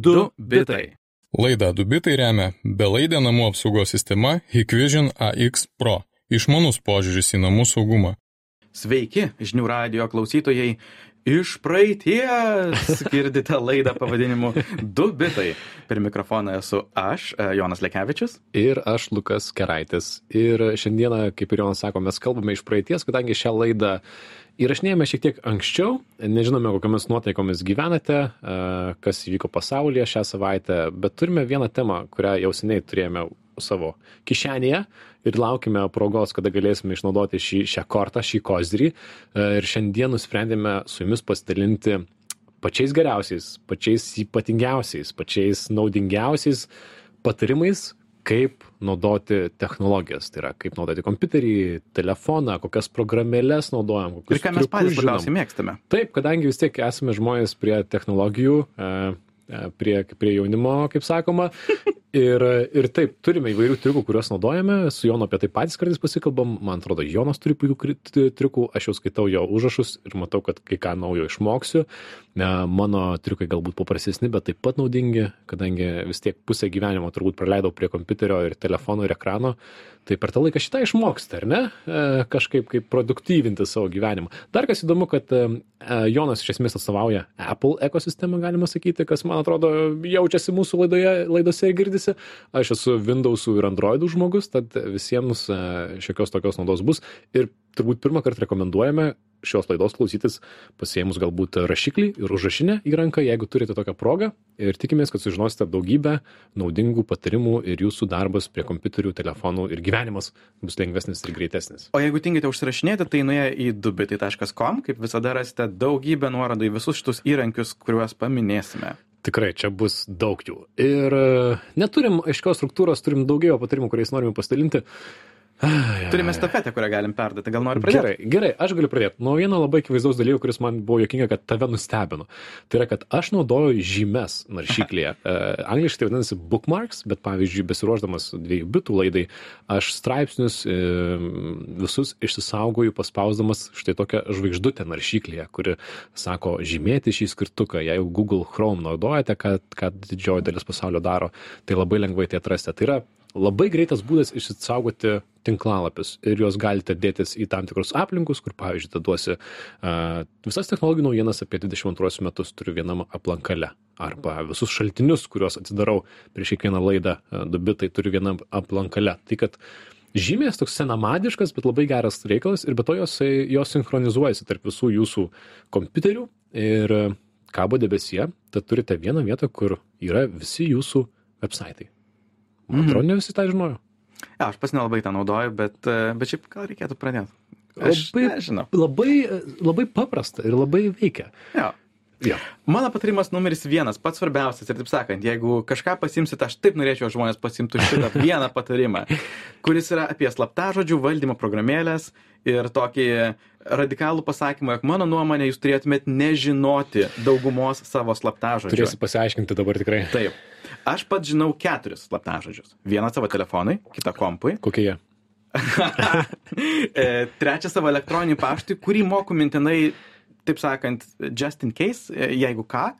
2 bitai. Laidą Dubitai remia belaidė namų apsaugos sistema Hikvision AX Pro. Išmanus požiūris į namų saugumą. Sveiki, žinių radio klausytojai. Iš praeities girdite laidą pavadinimu 2 bitai. Per mikrofoną esu aš, e, Jonas Lekevičius. Ir aš, Lukas Keraitis. Ir šiandieną, kaip ir Jonas sako, mes kalbame iš praeities, kadangi šią laidą įrašinėjame šiek tiek anksčiau, nežinome, kokiamis nuotaikomis gyvenate, e, kas įvyko pasaulyje šią savaitę, bet turime vieną temą, kurią jau seniai turėjome savo kišenėje ir laukime progos, kada galėsime išnaudoti šį, šią kortą, šį kozirį. E, ir šiandien nusprendėme su jumis pasidalinti pačiais geriausiais, pačiais ypatingiausiais, pačiais naudingiausiais patarimais, kaip naudoti technologijas. Tai yra, kaip naudoti kompiuterį, telefoną, kokias programėlės naudojam. Ir ką mes patys labiausiai mėgstame. Taip, kadangi vis tiek esame žmonės prie technologijų, e, prie, prie jaunimo, kaip sakoma, ir ir taip turime įvairių triukų kuriuos naudojame. Su jonu apie tai patys kartais pasikalbam. Man atrodo jonas turi puikių triukų. Aš jau skaitau jo užrašus ir matau kad kai ką naujo išmoksiu. Na mano triukai galbūt paprastesni bet taip pat naudingi kadangi vis tiek pusę gyvenimo turbūt praleidau prie kompiuterio ir telefono ir ekrano tai per tą laiką šį tą išmoksti ar ne e, kažkaip kaip produktyvinti savo gyvenimą dar kas įdomu kad e, e, jonas iš esmės atstovauja apple ekosistemą galima sakyti kas man atrodo jaučiasi mūsų laidoje laidose ir girdisi. Aš esu Windowsų ir Androidų žmogus, tad visiems šiokios tokios naudos bus. Ir turbūt pirmą kartą rekomenduojame šios laidos klausytis pasiemus galbūt rašiklį ir užrašinę įranką, jeigu turite tokią progą. Ir tikimės, kad sužinosite daugybę naudingų patarimų ir jūsų darbas prie kompiuterių, telefonų ir gyvenimas bus lengvesnis ir greitesnis. O jeigu tingite užsirašinėti, tai nuėję į dubitai.com, kaip visada rasite daugybę nuorodų į visus šitus įrankius, kuriuos paminėsime tikrai čia bus daug jų ir e, neturim aiškios struktūros turim daugiau patarimų kuriais norime pasidalinti Turime stafetę, kurią galim perduoti. Gal nori pradėti? Gerai, gerai, aš galiu pradėti. Nuo vieno labai akivaizdaus dalyko, kuris man buvo jokinga, kad tave nustebino. Tai yra, kad aš naudoju žymes naršyklėje. uh, angliškai tai vadinasi bookmarks, bet pavyzdžiui, besiruoždamas dviejų bitų laidai, aš straipsnius uh, visus išsisaugoju paspausdamas štai tokią žvaigždutę naršyklėje, kuri sako žymėti šį skirtuką. Jeigu Google Chrome naudojate, kad, kad didžioji dalis pasaulio daro, tai labai lengvai tai atrasite. Tai yra labai greitas būdas išsisaugoti tinklalapius ir juos galite dėtis į tam tikrus aplinkus, kur, pavyzdžiui, atiduosi uh, visas technologijų naujienas apie 22 metus turiu vienam aplankale. Arba visus šaltinius, kuriuos atsidarau prieš kiekvieną laidą, uh, dubitai turiu vienam aplankale. Tai kad žymės toks senamadiškas, bet labai geras reikalas ir be to jos, jos sinchronizuojasi tarp visų jūsų kompiuterių ir kabo debesyje, tad turite vieną vietą, kur yra visi jūsų websaitai. Man atrodo, ne visi tą žinojo. Ja, aš pas nelabai tą naudoju, bet, e, bet šiaip gal reikėtų pradėti. Aš labai, nežinau. Labai, labai paprasta ir labai veikia. Ja. Ja. Mano patarimas numeris vienas, pats svarbiausias ir taip sakant, jeigu kažką pasimsit, aš taip norėčiau, žmonės pasimtų šitą vieną patarimą, kuris yra apie slaptažodžių valdymo programėlės ir tokį radikalų pasakymą, jog mano nuomonė jūs turėtumėt nežinoti daugumos savo slaptažodžių. Turėsi pasiaiškinti dabar tikrai. Taip. Aš pat žinau keturis slaptažodžius. Vieną savo telefonui, kitą kompui. Kokie jie? E, trečią savo elektroninį paštą, kurį moku mintinai, taip sakant, just in case, e, jeigu ką.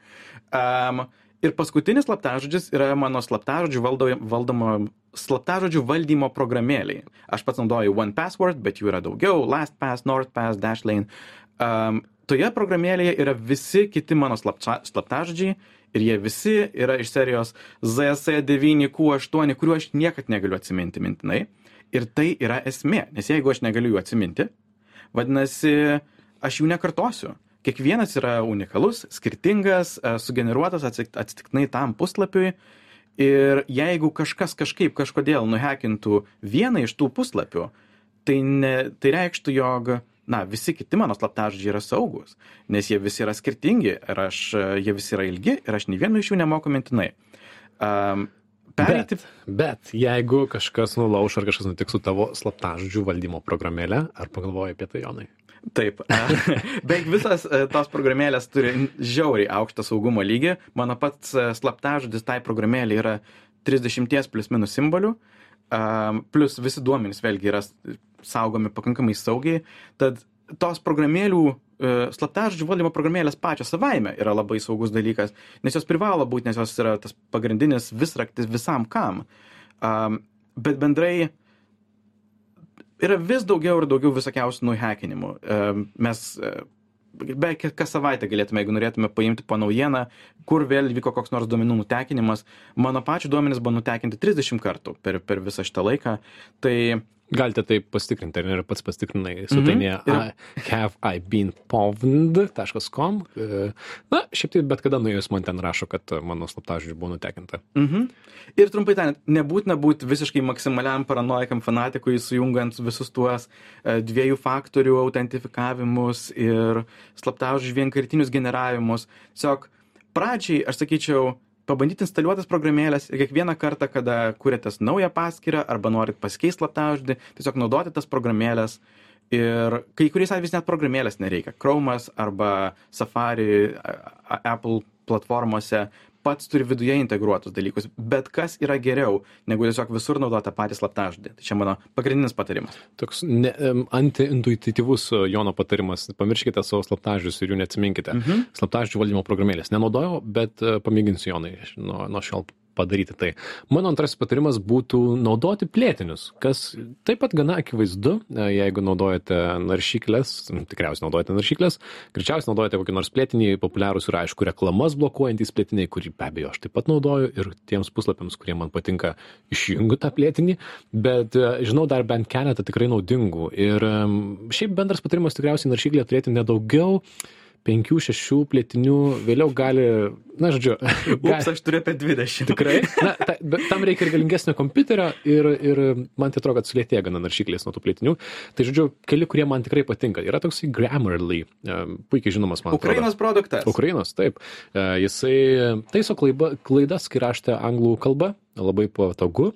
Um, ir paskutinis slaptažodis yra mano slaptažodžių valdo, valdomo, slaptažodžių valdymo programėliai. Aš pats naudoju OnePassword, bet jų yra daugiau, LastPass, NordPass, Dashlane. Um, toje programėlėje yra visi kiti mano slapta, slaptažodžiai ir jie visi yra iš serijos ZS9Q8, kuriuo aš niekad negaliu atsiminti mintinai. Ir tai yra esmė, nes jeigu aš negaliu jų atsiminti, vadinasi, aš jų nekartosiu. Kiekvienas yra unikalus, skirtingas, e, sugeneruotas atsitiktinai tam puslapiui. Ir jeigu kažkas kažkaip kažkodėl nuhekintų vieną iš tų puslapių, tai, ne, tai reikštų, jog na visi kiti mano slaptažodžiai yra saugūs nes jie visi yra skirtingi ir aš jie visi yra ilgi ir aš nei vieno iš jų nemoku mintinai um, pereiti. Bet, bet jeigu kažkas nulauš ar kažkas nutiks su tavo slaptažodžių valdymo programėlė, ar pagalvoji apie tai, Jonai? Taip, beveik visas e, tos programėlės turi žiauriai aukštą saugumo lygį. Mano pats e, slaptažodis tai programėlė yra 30 plus minus simbolių, plus visi duomenys vėlgi yra saugomi pakankamai saugiai. Tad tos programėlių e, slaptažodžių valdymo programėlės pačios savaime yra labai saugus dalykas, nes jos privalo būti, nes jos yra tas pagrindinis visraktis visam kam. Um, bet bendrai yra vis daugiau ir daugiau visokiausių nuhekinimų. Um, mes uh, beveik kas savaitę galėtume, jeigu norėtume paimti po naujieną, kur vėl vyko koks nors duomenų nutekinimas. Mano pačių duomenys buvo nutekinti 30 kartų per, per visą šitą laiką. Tai Galite tai pasitikrinti, ar ne, ir pats pasitikrinai svetainėje mm -hmm. haveibeenpwned.com. E, na, šiaip tai bet kada nuėjus man ten rašo, kad mano slaptažodžiai buvo nutekinta. Mm -hmm. Ir trumpai tariant, nebūtina būti visiškai maksimaliam paranoikam fanatikui, sujungant visus tuos e, dviejų faktorių autentifikavimus ir slaptažodžių vienkartinius generavimus. Tiesiog pradžiai, aš sakyčiau, pabandyt instaliuotas programėles ir kiekvieną kartą, kada kuriatės naują paskyrą arba norit pasikeisti slaptažodį, tiesiog naudoti tas programėlės. Ir kai kuriais atvejais net programėlės nereikia. Chromas arba Safari, Apple platformose pats turi viduje integruotus dalykus bet kas yra geriau negu tiesiog visur naudot tą patį slaptažodį? Tai čia mano pagrindinis patarimas. Toks ne antiintuityvus e, jono patarimas. Pamirškite savo slaptažodžius ir jų neatsiminkite. Mhm. slaptažodžių valdymo programėlės. Nenaudojau bet e, pamėginsiu jonai nuo nuo šiol padaryti tai. Mano antrasis patarimas būtų naudoti plėtinius, kas taip pat gana akivaizdu, e, jeigu naudojate naršyklės, tikriausiai naudojate naršyklės, greičiausiai naudojate kokį nors plėtinį, populiarūs ir aišku, reklamas blokuojantys plėtiniai, kurį be abejo aš taip pat naudoju ir tiems puslapiams, kurie man patinka, išjungiu tą plėtinį, bet e, žinau dar bent keletą tikrai naudingų. Ir šiaip bendras patarimas tikriausiai naršyklė turėti nedaugiau penkių, šešių plėtinių, vėliau gali, na, žodžiu. Ups, aš turiu apie 20. Tikrai. Na, ta, bet tam reikia ir galingesnio kompiuterio ir, ir man tai atrodo, kad sulėtėja gana naršyklės nuo tų plėtinių. Tai, žodžiu, keli, kurie man tikrai patinka. Yra toksai Grammarly, e, puikiai žinomas man. Ukrainos atrodo. produktas. Ukrainos, taip. E, jisai taiso klaidas, kai raštė anglų kalba, labai patogu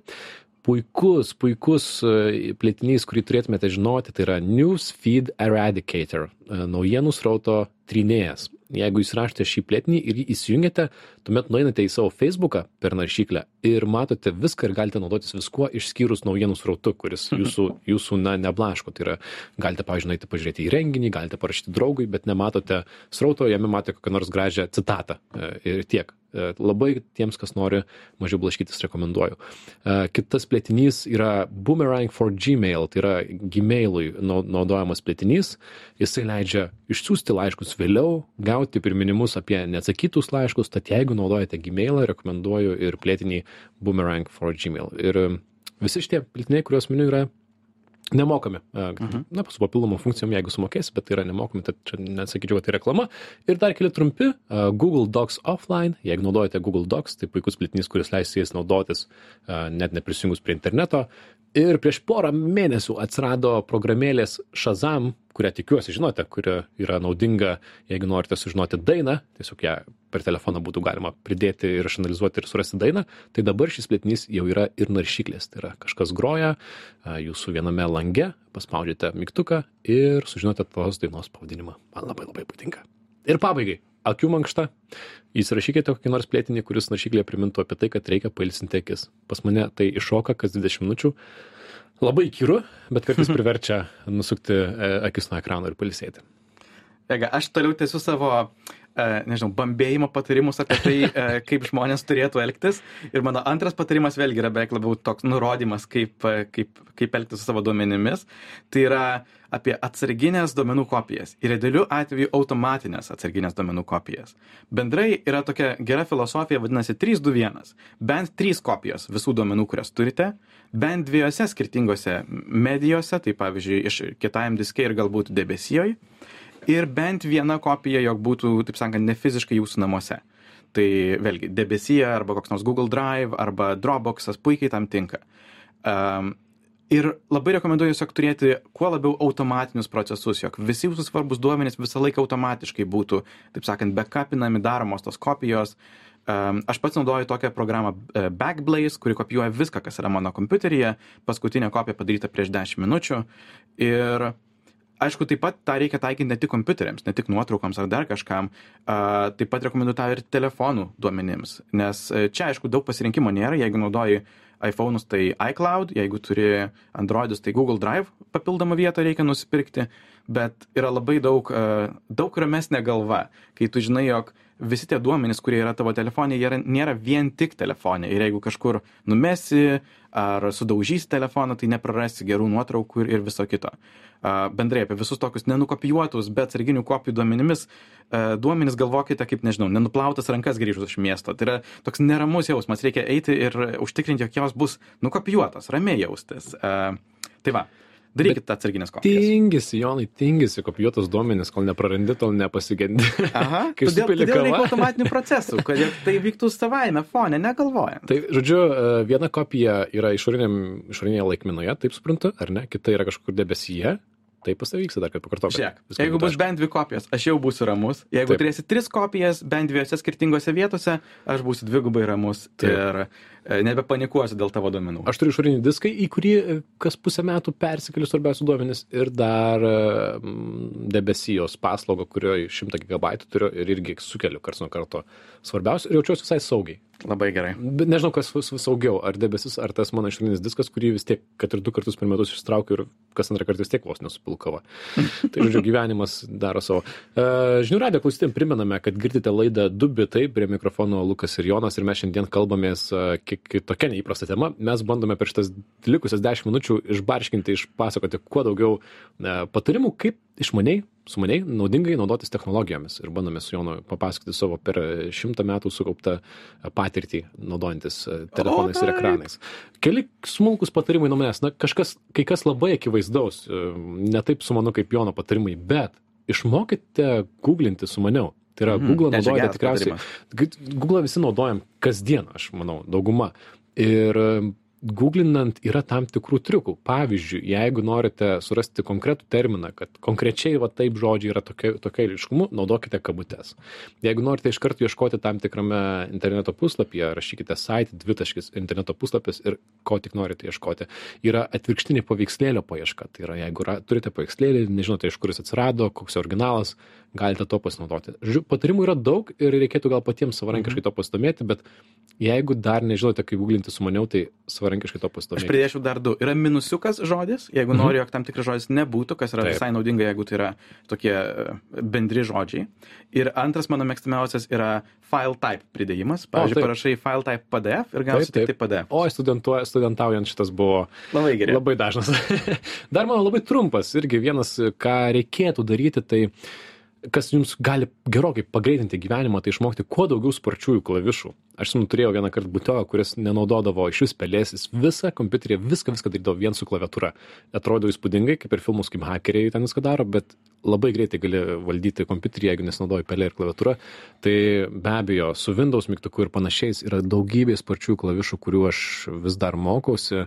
puikus, puikus e, plėtinys, kurį turėtumėte žinoti, tai yra Newsfeed Eradicator, e, naujienų srauto trinėjas. Jeigu jūs rašote šį plėtinį ir jį įsijungiate, tuomet nueinate į savo Facebooką per naršyklę ir matote viską ir galite naudotis viskuo išskyrus naujienų srautu, kuris jūsų, jūsų na, neblaško. Tai yra, galite, pavyzdžiui, nueiti pažiūrėti į renginį, galite parašyti draugui, bet nematote srauto, jame matote kokią nors gražią citatą e, ir tiek. E, labai tiems, kas nori mažiau blaškytis, rekomenduoju. E, kitas plėtinys yra Boomerang for Gmail, tai yra Gmailui naudojamas plėtinys. Jisai leidžia išsiųsti laiškus vėliau, gauti priminimus apie neatsakytus laiškus, tad jeigu naudojate Gmailą, rekomenduoju ir plėtinį Boomerang for Gmail. Ir visi šitie plėtiniai, kuriuos miniu, yra nemokami. Mhm. Na, su papildomom funkcijom, jeigu sumokėsi, bet tai yra nemokami, tad čia nesakyčiau, kad tai reklama. Ir dar keli trumpi Google Docs offline. Jeigu naudojate Google Docs, tai puikus plitinys, kuris leis jais naudotis net neprisijungus prie interneto. Ir prieš porą mėnesių atsirado programėlės Shazam, kurią tikiuosi žinote, kuri yra naudinga, jeigu norite sužinoti dainą, tiesiog ją per telefoną būtų galima pridėti ir išanalizuoti ir surasti dainą, tai dabar šis plėtinys jau yra ir naršyklės. Tai yra kažkas groja jūsų viename lange, paspaudžiate mygtuką ir sužinote tos dainos pavadinimą. Man labai labai patinka. Ir pabaigai, akių mankšta. Įsirašykite kokį nors plėtinį, kuris naršyklėje primintų apie tai, kad reikia pailsinti akis. Pas mane tai iššoka kas 20 minučių. Labai kyru, bet kartais priverčia nusukti e, akis nuo ekrano ir pailsėti. Ega, aš toliau tęsiu savo nežinau, bambėjimo patarimus apie tai, e, kaip žmonės turėtų elgtis. Ir mano antras patarimas vėlgi yra beveik labiau toks nurodymas, kaip, e, kaip, kaip elgtis su savo duomenimis. Tai yra apie atsarginės duomenų kopijas. Ir idealiu atveju automatinės atsarginės duomenų kopijas. Bendrai yra tokia gera filosofija, vadinasi 321. Bent 3 kopijos visų duomenų, kurias turite, bent dviejose skirtingose medijose, tai pavyzdžiui, iš kitajam diske ir galbūt debesijoje ir bent viena kopija, jog būtų, taip sakant, ne fiziškai jūsų namuose. Tai vėlgi, debesija arba koks nors Google Drive arba Dropboxas puikiai tam tinka. Um, ir labai rekomenduoju tiesiog turėti kuo labiau automatinius procesus, jog visi jūsų svarbus duomenys visą laiką automatiškai būtų, taip sakant, backupinami, daromos tos kopijos. Um, aš pats naudoju tokią programą uh, Backblaze, kuri kopijuoja viską, kas yra mano kompiuteryje. Paskutinė kopija padaryta prieš 10 minučių. Ir aišku taip pat tą reikia taikyt ne tik kompiuteriams ne tik nuotraukoms ar dar kažkam taip pat rekomenduoju tą ir telefonų duomenims nes e, čia aišku daug pasirinkimo nėra. Jeigu naudoji iPhone'us tai iCloud, jeigu turi Androidus tai Google Drive papildomą vietą reikia nusipirkti, bet yra labai daug, e, daug ramesnė galva, kai tu žinai, jog visi tie duomenys, kurie yra tavo telefone, jie yra, nėra vien tik telefone. Ir jeigu kažkur numesi ar sudaužysi telefoną, tai neprarasi gerų nuotraukų ir, ir viso kito. Uh, bendrai apie visus tokius nenukopijuotus, bet sarginių kopijų duomenimis, uh, duomenys galvokite kaip, nežinau, nenuplautas rankas grįžus iš miesto. Tai yra toks neramus jausmas, reikia eiti ir užtikrinti, jog jos bus nukopijuotos, ramiai jaustis. Tai va, Darykit atsarginės kopijas. Tingisi, Jonai, tingisi kopijuotus duomenis, kol neprarandi, tol nepasigendi. Aha, Kai todėl, todėl reikia automatinių procesų, kad tai vyktų savaime fone, negalvojant. Tai, žodžiu, e, viena kopija yra išorinėje laikmenoje, taip suprantu, ar ne? Kita yra kažkur debesyje. Taip pas tai vyksta dar, kad pakartok. Žiūrėk, jeigu bus bent dvi kopijos, aš jau būsiu ramus. Jeigu Taip. Turėsi tris kopijas bent dviejose skirtingose vietose, aš būsiu dvigubai ramus Taip. ir e, nebepanikuosiu dėl tavo duomenų. Aš turiu išorinį diską, į kurį e, kas pusę metų persikeliu svarbiausių duomenis ir dar mm, debesijos paslaugą, kurioje 100 GB turiu ir irgi sukeliu karts nuo karto svarbiausia ir jaučiuosi visai saugiai. Labai gerai. Bet nežinau, kas vis saugiau, ar debesis, ar tas mano išorinis diskas, kurį vis tiek, kad ir du kartus per metus ištraukiu ir kas antrą kartą vis tiek vos nesupilkava. tai, žodžiu, gyvenimas daro savo. Uh, žinių radio klausytėm primename, kad girdite laidą du bitai prie mikrofono Lukas ir Jonas ir mes šiandien kalbamės uh, kiek kitokia neįprasta tema. Mes bandome per šitas likusias 10 minučių išbarškinti, išpasakoti kuo daugiau uh, patarimų, kaip išmaniai, sumaniai, naudingai naudotis technologijomis. Ir bandome su Jonu papasakoti savo per šimtą metų sukauptą patirtį naudojantis e, telefonais ir taip. ekranais. Keli smulkus patarimai nuo manęs. Na, kažkas, kai kas labai akivaizdaus, e, ne taip sumanu kaip Jono patarimai, bet išmokite googlinti sumaniau. Tai yra, Mhm. Google Ne, čia naudojate tikriausiai. patarimas. Google visi naudojam kasdien, aš manau, dauguma. Ir googlinant yra tam tikrų triukų. Pavyzdžiui, jeigu norite surasti konkretų terminą, kad konkrečiai va taip žodžiai yra tokia, tokia ryškumu, naudokite kabutes. Jeigu norite iš karto ieškoti tam tikrame interneto puslapyje, rašykite site, dvitaškis interneto puslapis ir ko tik norite ieškoti. Yra atvirkštinė paveikslėlio paieška. Tai yra, jeigu ra, turite paveikslėlį, nežinote, iš kur jis atsirado, koks jo originalas, galite to pasinaudoti. Žiūrėjau, patarimų yra daug ir reikėtų gal patiems savarankiškai to pasidomėti, bet jeigu dar nežinote, kaip googlinti su maniau, tai savarankiškai to Aš pasidomėti. pridėčiau dar du. Yra minusiukas žodis, jeigu Mhm. nori, jog tam tikras žodis nebūtų, kas yra Taip. visai naudinga, jeigu tai yra tokie e, bendri žodžiai. Ir antras mano mėgstamiausias yra file type pridėjimas. Pavyzdžiui, taip. parašai file type PDF ir gausi tik tai PDF. O, studentaujant šitas buvo Labai gerai. Labai dažnas. Dar mano labai trumpas, irgi vienas, ką reikėtų daryti, tai kas jums gali gerokai pagreitinti gyvenimą, tai išmokti kuo daugiau sparčiųjų klavišų. Aš senu turėjau vieną kartą butiovą, kuris nenaudodavo iš vis pelėsis visą kompiuterį, viską, viską darydavo vien su klaviatūra. Atrodo įspūdingai, kaip ir filmus, kaip hakeriai ten viską daro, bet labai greitai gali valdyti kompiuterį, jeigu nesinaudoji pelė ir klaviatūra. Tai be abejo, su Windows mygtuku ir panašiais yra daugybė sparčių klavišų, kurių aš vis dar mokausi,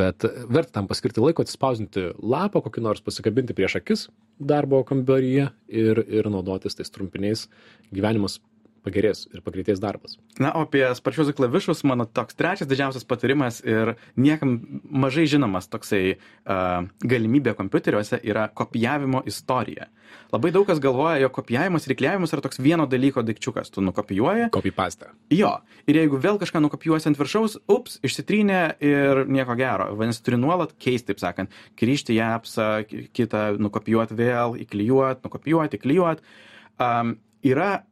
bet verta tam paskirti laiko, atsispausdinti lapą, kokį nors pasikabinti prieš akis darbo kambaryje ir, ir naudotis tais trumpiniais. Gyvenimas pagerės ir pagreitės darbas. Na, o apie sparčius klavišus mano toks trečias didžiausias patarimas ir niekam mažai žinomas toksai uh, galimybė kompiuteriuose yra kopijavimo istorija. Labai daug kas galvoja, jog kopijavimas ir įklijavimas yra toks vieno dalyko daikčiukas. Tu nukopijuoji, Copy paste. jo, ir jeigu vėl kažką nukopijuosi ant viršaus, ups, išsitrynė ir nieko gero. Vadinasi, turi nuolat keisti, taip sakant, grįžti į appsą, ki- kitą nukopijuoti vėl, įklijuoti, nukopijuoti, įklijuoti. Um, yra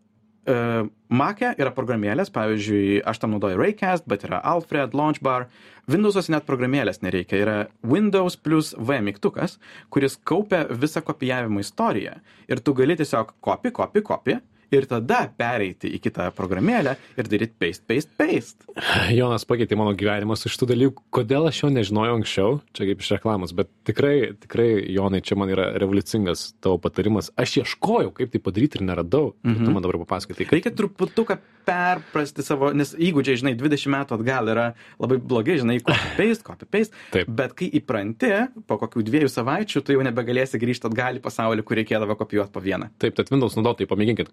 Mac'e yra programėlės, pavyzdžiui, aš tam naudoju Raycast, bet yra Alfred, Launchbar. Windows'ose net programėlės nereikia. Yra Windows plus V mygtukas, kuris kaupia visą kopijavimo istoriją. Ir tu gali tiesiog copy, copy, copy. Ir tada pereiti į kitą programėlę ir daryti paste, paste, paste. Jonas pakeitė mano gyvenimą su šitų dalykų. Kodėl aš jo nežinojau anksčiau, čia kaip iš reklamos, bet tikrai, tikrai, Jonai, čia man yra revoliucingas tavo patarimas. Aš ieškojau, kaip tai padaryti ir neradau. Mhm. Tu man dabar papasakai. Tai Reikia truputuką perprasti savo, nes įgūdžiai, žinai, 20 metų atgal yra labai blogai, žinai, copy paste, copy paste. Taip. Bet kai įpranti, po kokių dviejų savaičių, tu jau nebegalėsi grįžti atgal į pasaulį, kur reikėdavo kopijuoti po vieną. Taip, tad Windows naudotojai pamėginkit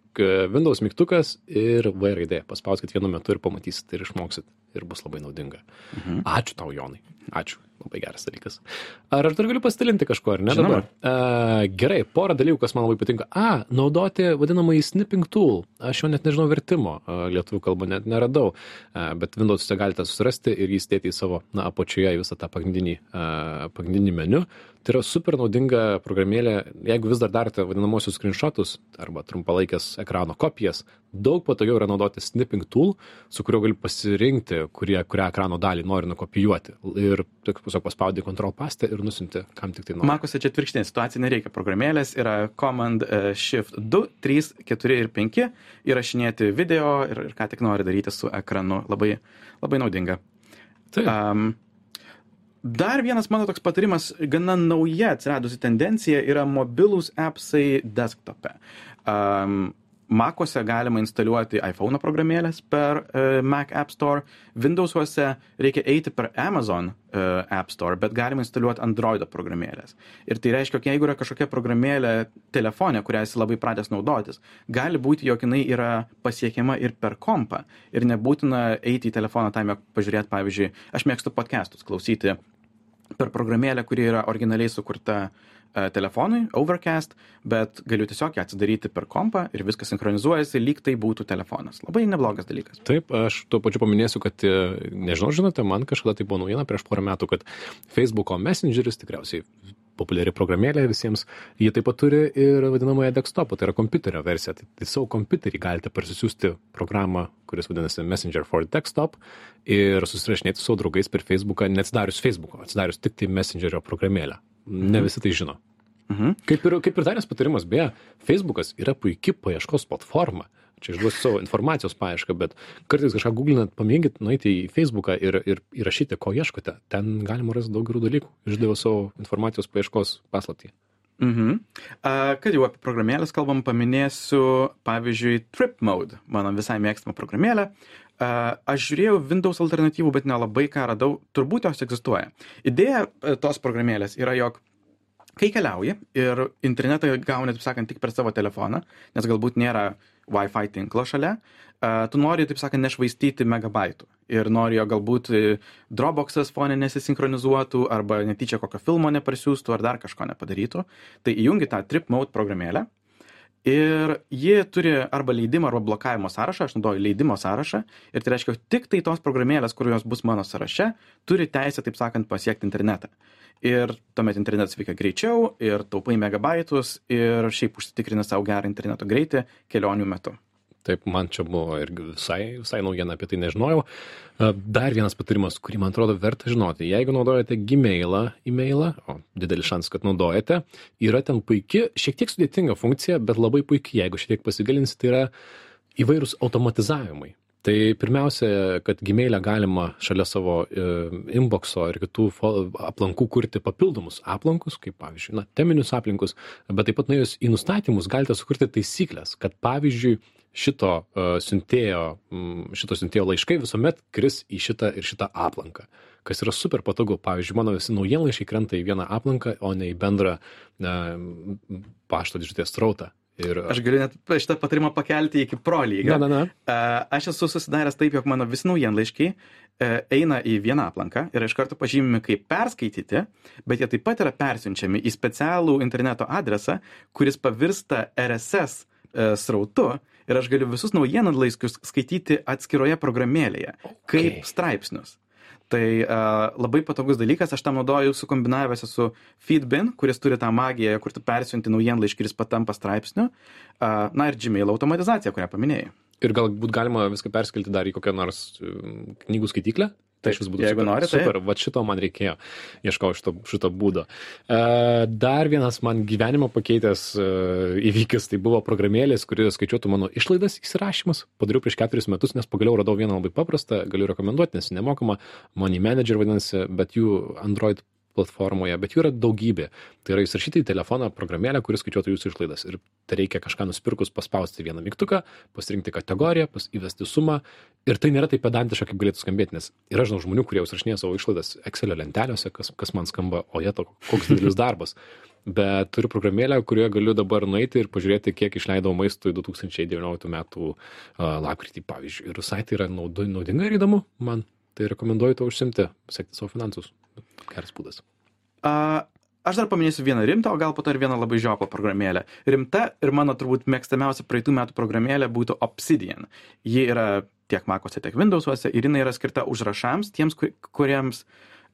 Windows mygtukas ir V raidė. Paspauskit vienu metu ir pamatysit ir išmoksit. Ir bus labai naudinga. Mhm. Ačiū tau, Jonai. Ačiū, labai geras dalykas. Ar aš dar galiu pasidalinti kažkuo, ar ne Žinoma. dabar? Uh, gerai, porą dalykų, kas man labai patinka. A, naudoti vadinamąjį snipping tool. Aš jo net nežinau vertimo, uh, lietuvių kalbą net neradau, uh, bet Windows galite susirasti ir jį įstėti į savo, na, apačioje visą tą pagrindinį, uh, pagrindinį meniu. Tai yra super naudinga programėlė, jeigu vis dar darote vadinamosius screenshotus arba trumpalaikės ekrano kopijas, daug patogiau yra naudoti snipping tool, su kuriuo gali pasirinkti, kurie, kurią ekrano dalį nori nukopijuoti. Ir tik tiesiog paspaudi Ctrl pastę ir nusinti, kam tik tai nori. Makuose čia atvirkštinė situacija, nereikia programėlės, yra Command e, Shift 2, 3, 4 ir 5, įrašinėti video ir, ir ką tik nori daryti su ekranu. Labai, labai naudinga. Taip. Um, dar vienas mano toks patarimas, gana nauja atsiradusi tendencija yra mobilūs appsai desktop'e. Um, Macuose galima instaliuoti iPhone programėlės per uh, Mac App Store, Windowsuose reikia eiti per Amazon uh, App Store, bet galima instaliuoti Android programėlės. Ir tai reiškia, jog jeigu yra kažkokia programėlė telefonė, kurią esi labai pradęs naudotis, gali būti, jog jinai yra pasiekiama ir per kompą. Ir nebūtina eiti į telefoną tam, jog pažiūrėti, pavyzdžiui, aš mėgstu podcastus klausyti per programėlę, kuri yra originaliai sukurta e, telefonui, Overcast, bet galiu tiesiog ją atsidaryti per kompą ir viskas sinchronizuojasi, lyg tai būtų telefonas. Labai neblogas dalykas. Taip, aš tuo pačiu paminėsiu, kad, e, nežinau, žinote, man kažkada tai buvo naujiena prieš porą metų, kad Facebooko Messengeris tikriausiai populiari programėlė visiems, jie taip pat turi ir vadinamąją desktopą, tai yra kompiuterio versiją. Tai, tai savo kompiuterį galite parsisiųsti programą, kuris vadinasi Messenger for Desktop ir susirašinėti su savo draugais per Facebooką, neatsidarius Facebooko, atsidarius tik tai Messengerio programėlę. Ne visi tai žino. Mhm. Kaip ir, kaip ir darės patarimas, beje, Facebookas yra puikia paieškos platforma. Čia išduosiu savo informacijos paiešką, bet kartais kažką googlinat, pamėgit nueiti į Facebooką ir, ir įrašyti, ko ieškote. Ten galima rasti daug gerų dalykų. Išdaviau savo informacijos paieškos paslaptį. Mhm. A, Kad jau apie programėlės kalbam, paminėsiu, pavyzdžiui, Trip Mode, mano visai mėgstama programėlė. Aš žiūrėjau Windows alternatyvų, bet nelabai ką radau. Turbūt jos egzistuoja. Idėja e, tos programėlės yra, jog kai keliauji ir internetą gauni, taip sakant, tik per savo telefoną, nes galbūt nėra Wi-Fi tinklo šalia, tu nori, taip sakant, nešvaistyti megabaitų. Ir nori, jo galbūt e, Dropbox'as fone nesisinchronizuotų, arba netyčia kokio filmo neparsiųstų, ar dar kažko nepadarytų. Tai įjungi tą Trip Mode programėlę. Ir ji turi arba leidimo, arba blokavimo sąrašą, aš naudoju leidimo sąrašą. Ir tai reiškia, tik tai tos programėlės, kurios bus mano sąraše, turi teisę, taip sakant, pasiekti internetą. Ir tuomet internetas veikia greičiau, ir taupai megabaitus, ir šiaip užsitikrini savo gerą interneto greitį kelionių metu. Taip, man čia buvo irgi visai, visai naujiena, apie tai nežinojau. E, Dar vienas patarimas, kurį man atrodo verta žinoti. Jeigu naudojate Gmailą, e-mailą, o didelis šansas, kad naudojate, yra ten puikia, šiek tiek sudėtinga funkcija, bet labai puikiai, jeigu šiek tiek pasigilinsite, tai yra įvairūs automatizavimai. Tai pirmiausia, kad Gmail'e galima šalia savo e, inboxo ir kitų aplankų kurti papildomus aplankus, kaip pavyzdžiui, na, teminius aplinkus, bet taip pat nuėjus į nustatymus galite sukurti taisyklės, kad pavyzdžiui, šito uh, siuntėjo, šito siuntėjo laiškai visuomet kris į šitą ir šitą aplanką, kas yra super patogu. Pavyzdžiui, mano visi naujienlaiškai krenta į vieną aplanką, o ne į bendrą uh, pašto dėžutės strautą. Ir Aš galiu net šitą patarimą pakelti iki pro lygio. Na, na, na. A, Aš esu susidaręs taip, jog mano visi naujienlaiškiai e, eina į vieną aplanką ir iš karto pažymimi kaip perskaityti, bet jie taip pat yra persiunčiami į specialų interneto adresą, kuris pavirsta RSS e, srautu ir aš galiu visus naujienlaiškius skaityti atskiroje programėlėje, kaip Okay. straipsnius. Tai uh, labai patogus dalykas, aš tam naudoju sukombinavęs su Feedbin, kuris turi tą magiją, kur tu persiunti naujienlaiškį ir jis patampa straipsniu. Uh, na ir Gmail automatizacija, kurią paminėjai. Ir galbūt galima viską perskelti dar į kokią nors um, knygų skaityklę. Tai Taip, šis būtų jeigu super, nori, taip. super. Va šito man reikėjo. Ieškau šito, šito būdo. E, dar vienas man gyvenimo pakeitęs e, įvykis, tai buvo programėlės, kuri skaičiuotų mano išlaidas įsirašymus. Padariau prieš keturis metus, nes pagaliau radau vieną labai paprastą, galiu rekomenduoti, nes nemokama. Money Manager vadinasi, bet jų Android platformoje, bet jų yra daugybė. Tai yra įsirašyti į telefoną programėlę, kuris skaičiuotų jūsų išlaidas. Ir tai reikia kažką nusipirkus paspausti vieną mygtuką, pasirinkti kategoriją, pas, įvesti sumą. Ir tai nėra taip pedantiška, kaip galėtų skambėti, nes yra žinau žmonių, kurie užrašinėja savo išlaidas Excelio lentelėse, kas, kas man skamba, o jie to, koks didelis darbas. Bet turiu programėlę, kurioje galiu dabar nueiti ir pažiūrėti, kiek išleidau maistui 2019 metų uh, lapkritį, pavyzdžiui. Ir visai tai yra naudinga ir įdomu man. Tai rekomenduoju to užsimti, sekti savo finansus. Geras būdas. A, aš dar paminėsiu vieną rimtą, o gal po to ir vieną labai žioplą programėlę. Rimta ir mano turbūt mėgstamiausia praeitų metų programėlė būtų Obsidian. Ji yra tiek Macose, tiek Windowsuose ir jinai yra skirta užrašams, tiems, kur- kuriems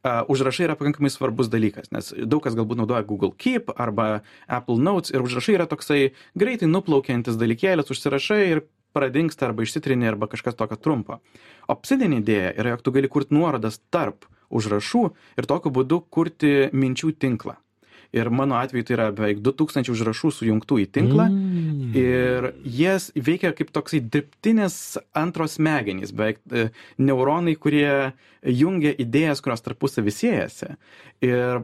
uh, užrašai yra pakankamai svarbus dalykas, nes daug kas galbūt naudoja Google Keep arba Apple Notes ir užrašai yra toksai greitai nuplaukiantis dalykėlis, užsirašai ir pradingsta arba išsitrini arba kažkas tokio trumpo. Obsidian idėja yra, jog tu gali kurti nuorodas tarp užrašų ir tokiu būdu kurti minčių tinklą. Ir mano atveju tai yra beveik 2000 užrašų sujungtų į tinklą. Mm. Ir jas veikia kaip toksai dirbtinis antros smegenys, beveik e, neuronai, kurie jungia idėjas, kurios tarpusavį siejasi. Ir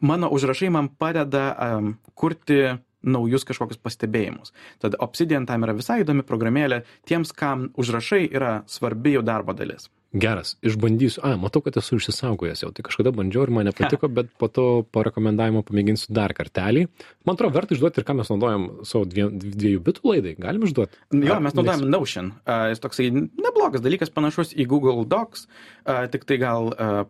mano užrašai man padeda um, kurti naujus kažkokius pastebėjimus. Tad Obsidian tam yra visai įdomi programėlė tiems, kam užrašai yra svarbi jų darbo dalis. Geras, išbandysiu. A, matau, kad esu išsisaugojęs jau. Tai kažkada bandžiau ir man nepatiko, bet po to po rekomendavimo pamėginsiu dar kartelį. Man atrodo, verta išduoti ir ką mes naudojam savo dvie, dviejų bitų laidai. Galim išduoti? Jo, Ar mes naudojame Notion. Uh, jis toksai neblogas dalykas, panašus į Google Docs, uh, tik tai gal uh,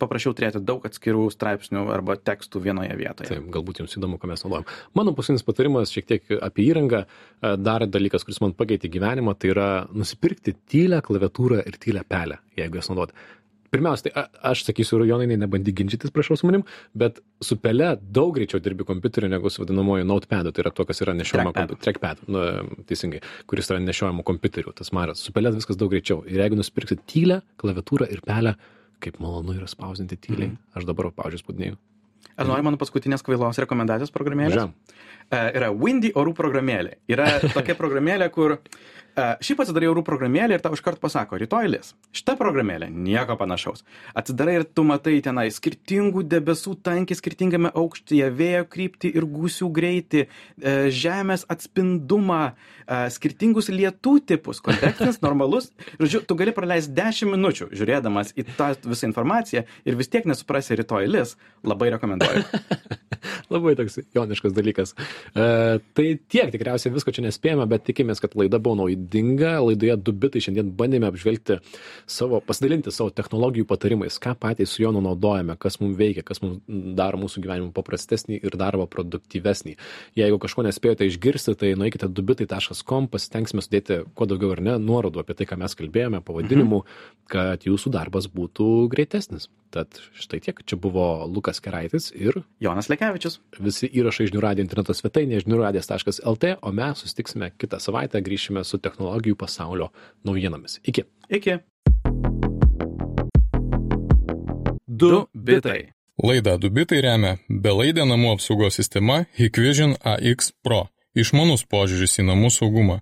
paprašiau turėti daug atskirų straipsnių arba tekstų vienoje vietoje. Taip, galbūt jums įdomu, ką mes naudojam. Mano paskutinis patarimas šiek tiek apie įrangą. E, Dar dalykas, kuris man pakeitė gyvenimą, tai yra nusipirkti tylę klaviatūrą ir tylę pelę, jeigu jas naudoti. Pirmiausia, tai aš sakysiu, Jonai, nebandyk ginčytis prašau su manim, bet su pele daug greičiau dirbi kompiuteriu negu su vadinamoju notepadu, tai yra to, kas yra nešiojama Trackpadu. kompiu- trackpad, nu, teisingai, kuris yra nešiojama kompiuteriu, tas maras. Su pele viskas daug greičiau. Ir jeigu nusipirksit tylę klaviatūrą ir pelę, kaip malonu yra spausdinti tyliai. Aš dabar, pavyzdžiui, spūdinėjau. Ar nori mano paskutinės kvailos rekomendacijos programėlės? Važiuojam. E, yra Windy orų programėlė. Yra tokia programėlė, kur šiaip atsidarai orų programėlę ir tau iškart pasako, rytoj lis. Šita programėlė nieko panašaus. Atsidarai ir tu matai tenai skirtingų debesų tankį skirtingame aukštyje, vėjo kryptį ir gūsių greitį, e, žemės atspindumą, e, skirtingus lietų tipus, kontekstinis, normalus. Žodžiu, tu gali praleisti 10 minučių žiūrėdamas į tą visą informaciją ir vis tiek nesuprasi rytoj lis. Labai rekomenduoju. Labai toks joniškas dalykas. E, tai tiek, tikriausiai visko čia nespėjome, bet tikimės, kad laida buvo naudinga. Laidoje du bitai šiandien bandėme apžvelgti savo, pasidalinti savo technologijų patarimais, ką patys su Jonu naudojame, kas mums veikia, kas mums daro mūsų gyvenimą paprastesnį ir darbą produktyvesnį. Jeigu kažko nespėjote išgirsti, tai nueikite dubitai.com, pasitengsime sudėti kuo daugiau ar ne nuorodų apie tai, ką mes kalbėjome, pavadinimų, kad jūsų darbas būtų greitesnis. Tad štai tiek, čia buvo Lukas Keraitis ir Jonas Lekevičius. visi įrašai žinių radio interneto svetainėje žiniųradijas.lt, o mes susitiksime kitą savaitę, grįšime su technologijų pasaulio naujienomis. Iki. Iki. Du bitai. Laidą Dubitai remia belaidė namų apsaugos sistema Hikvision AX Pro. Išmanus požiūris į namų saugumą.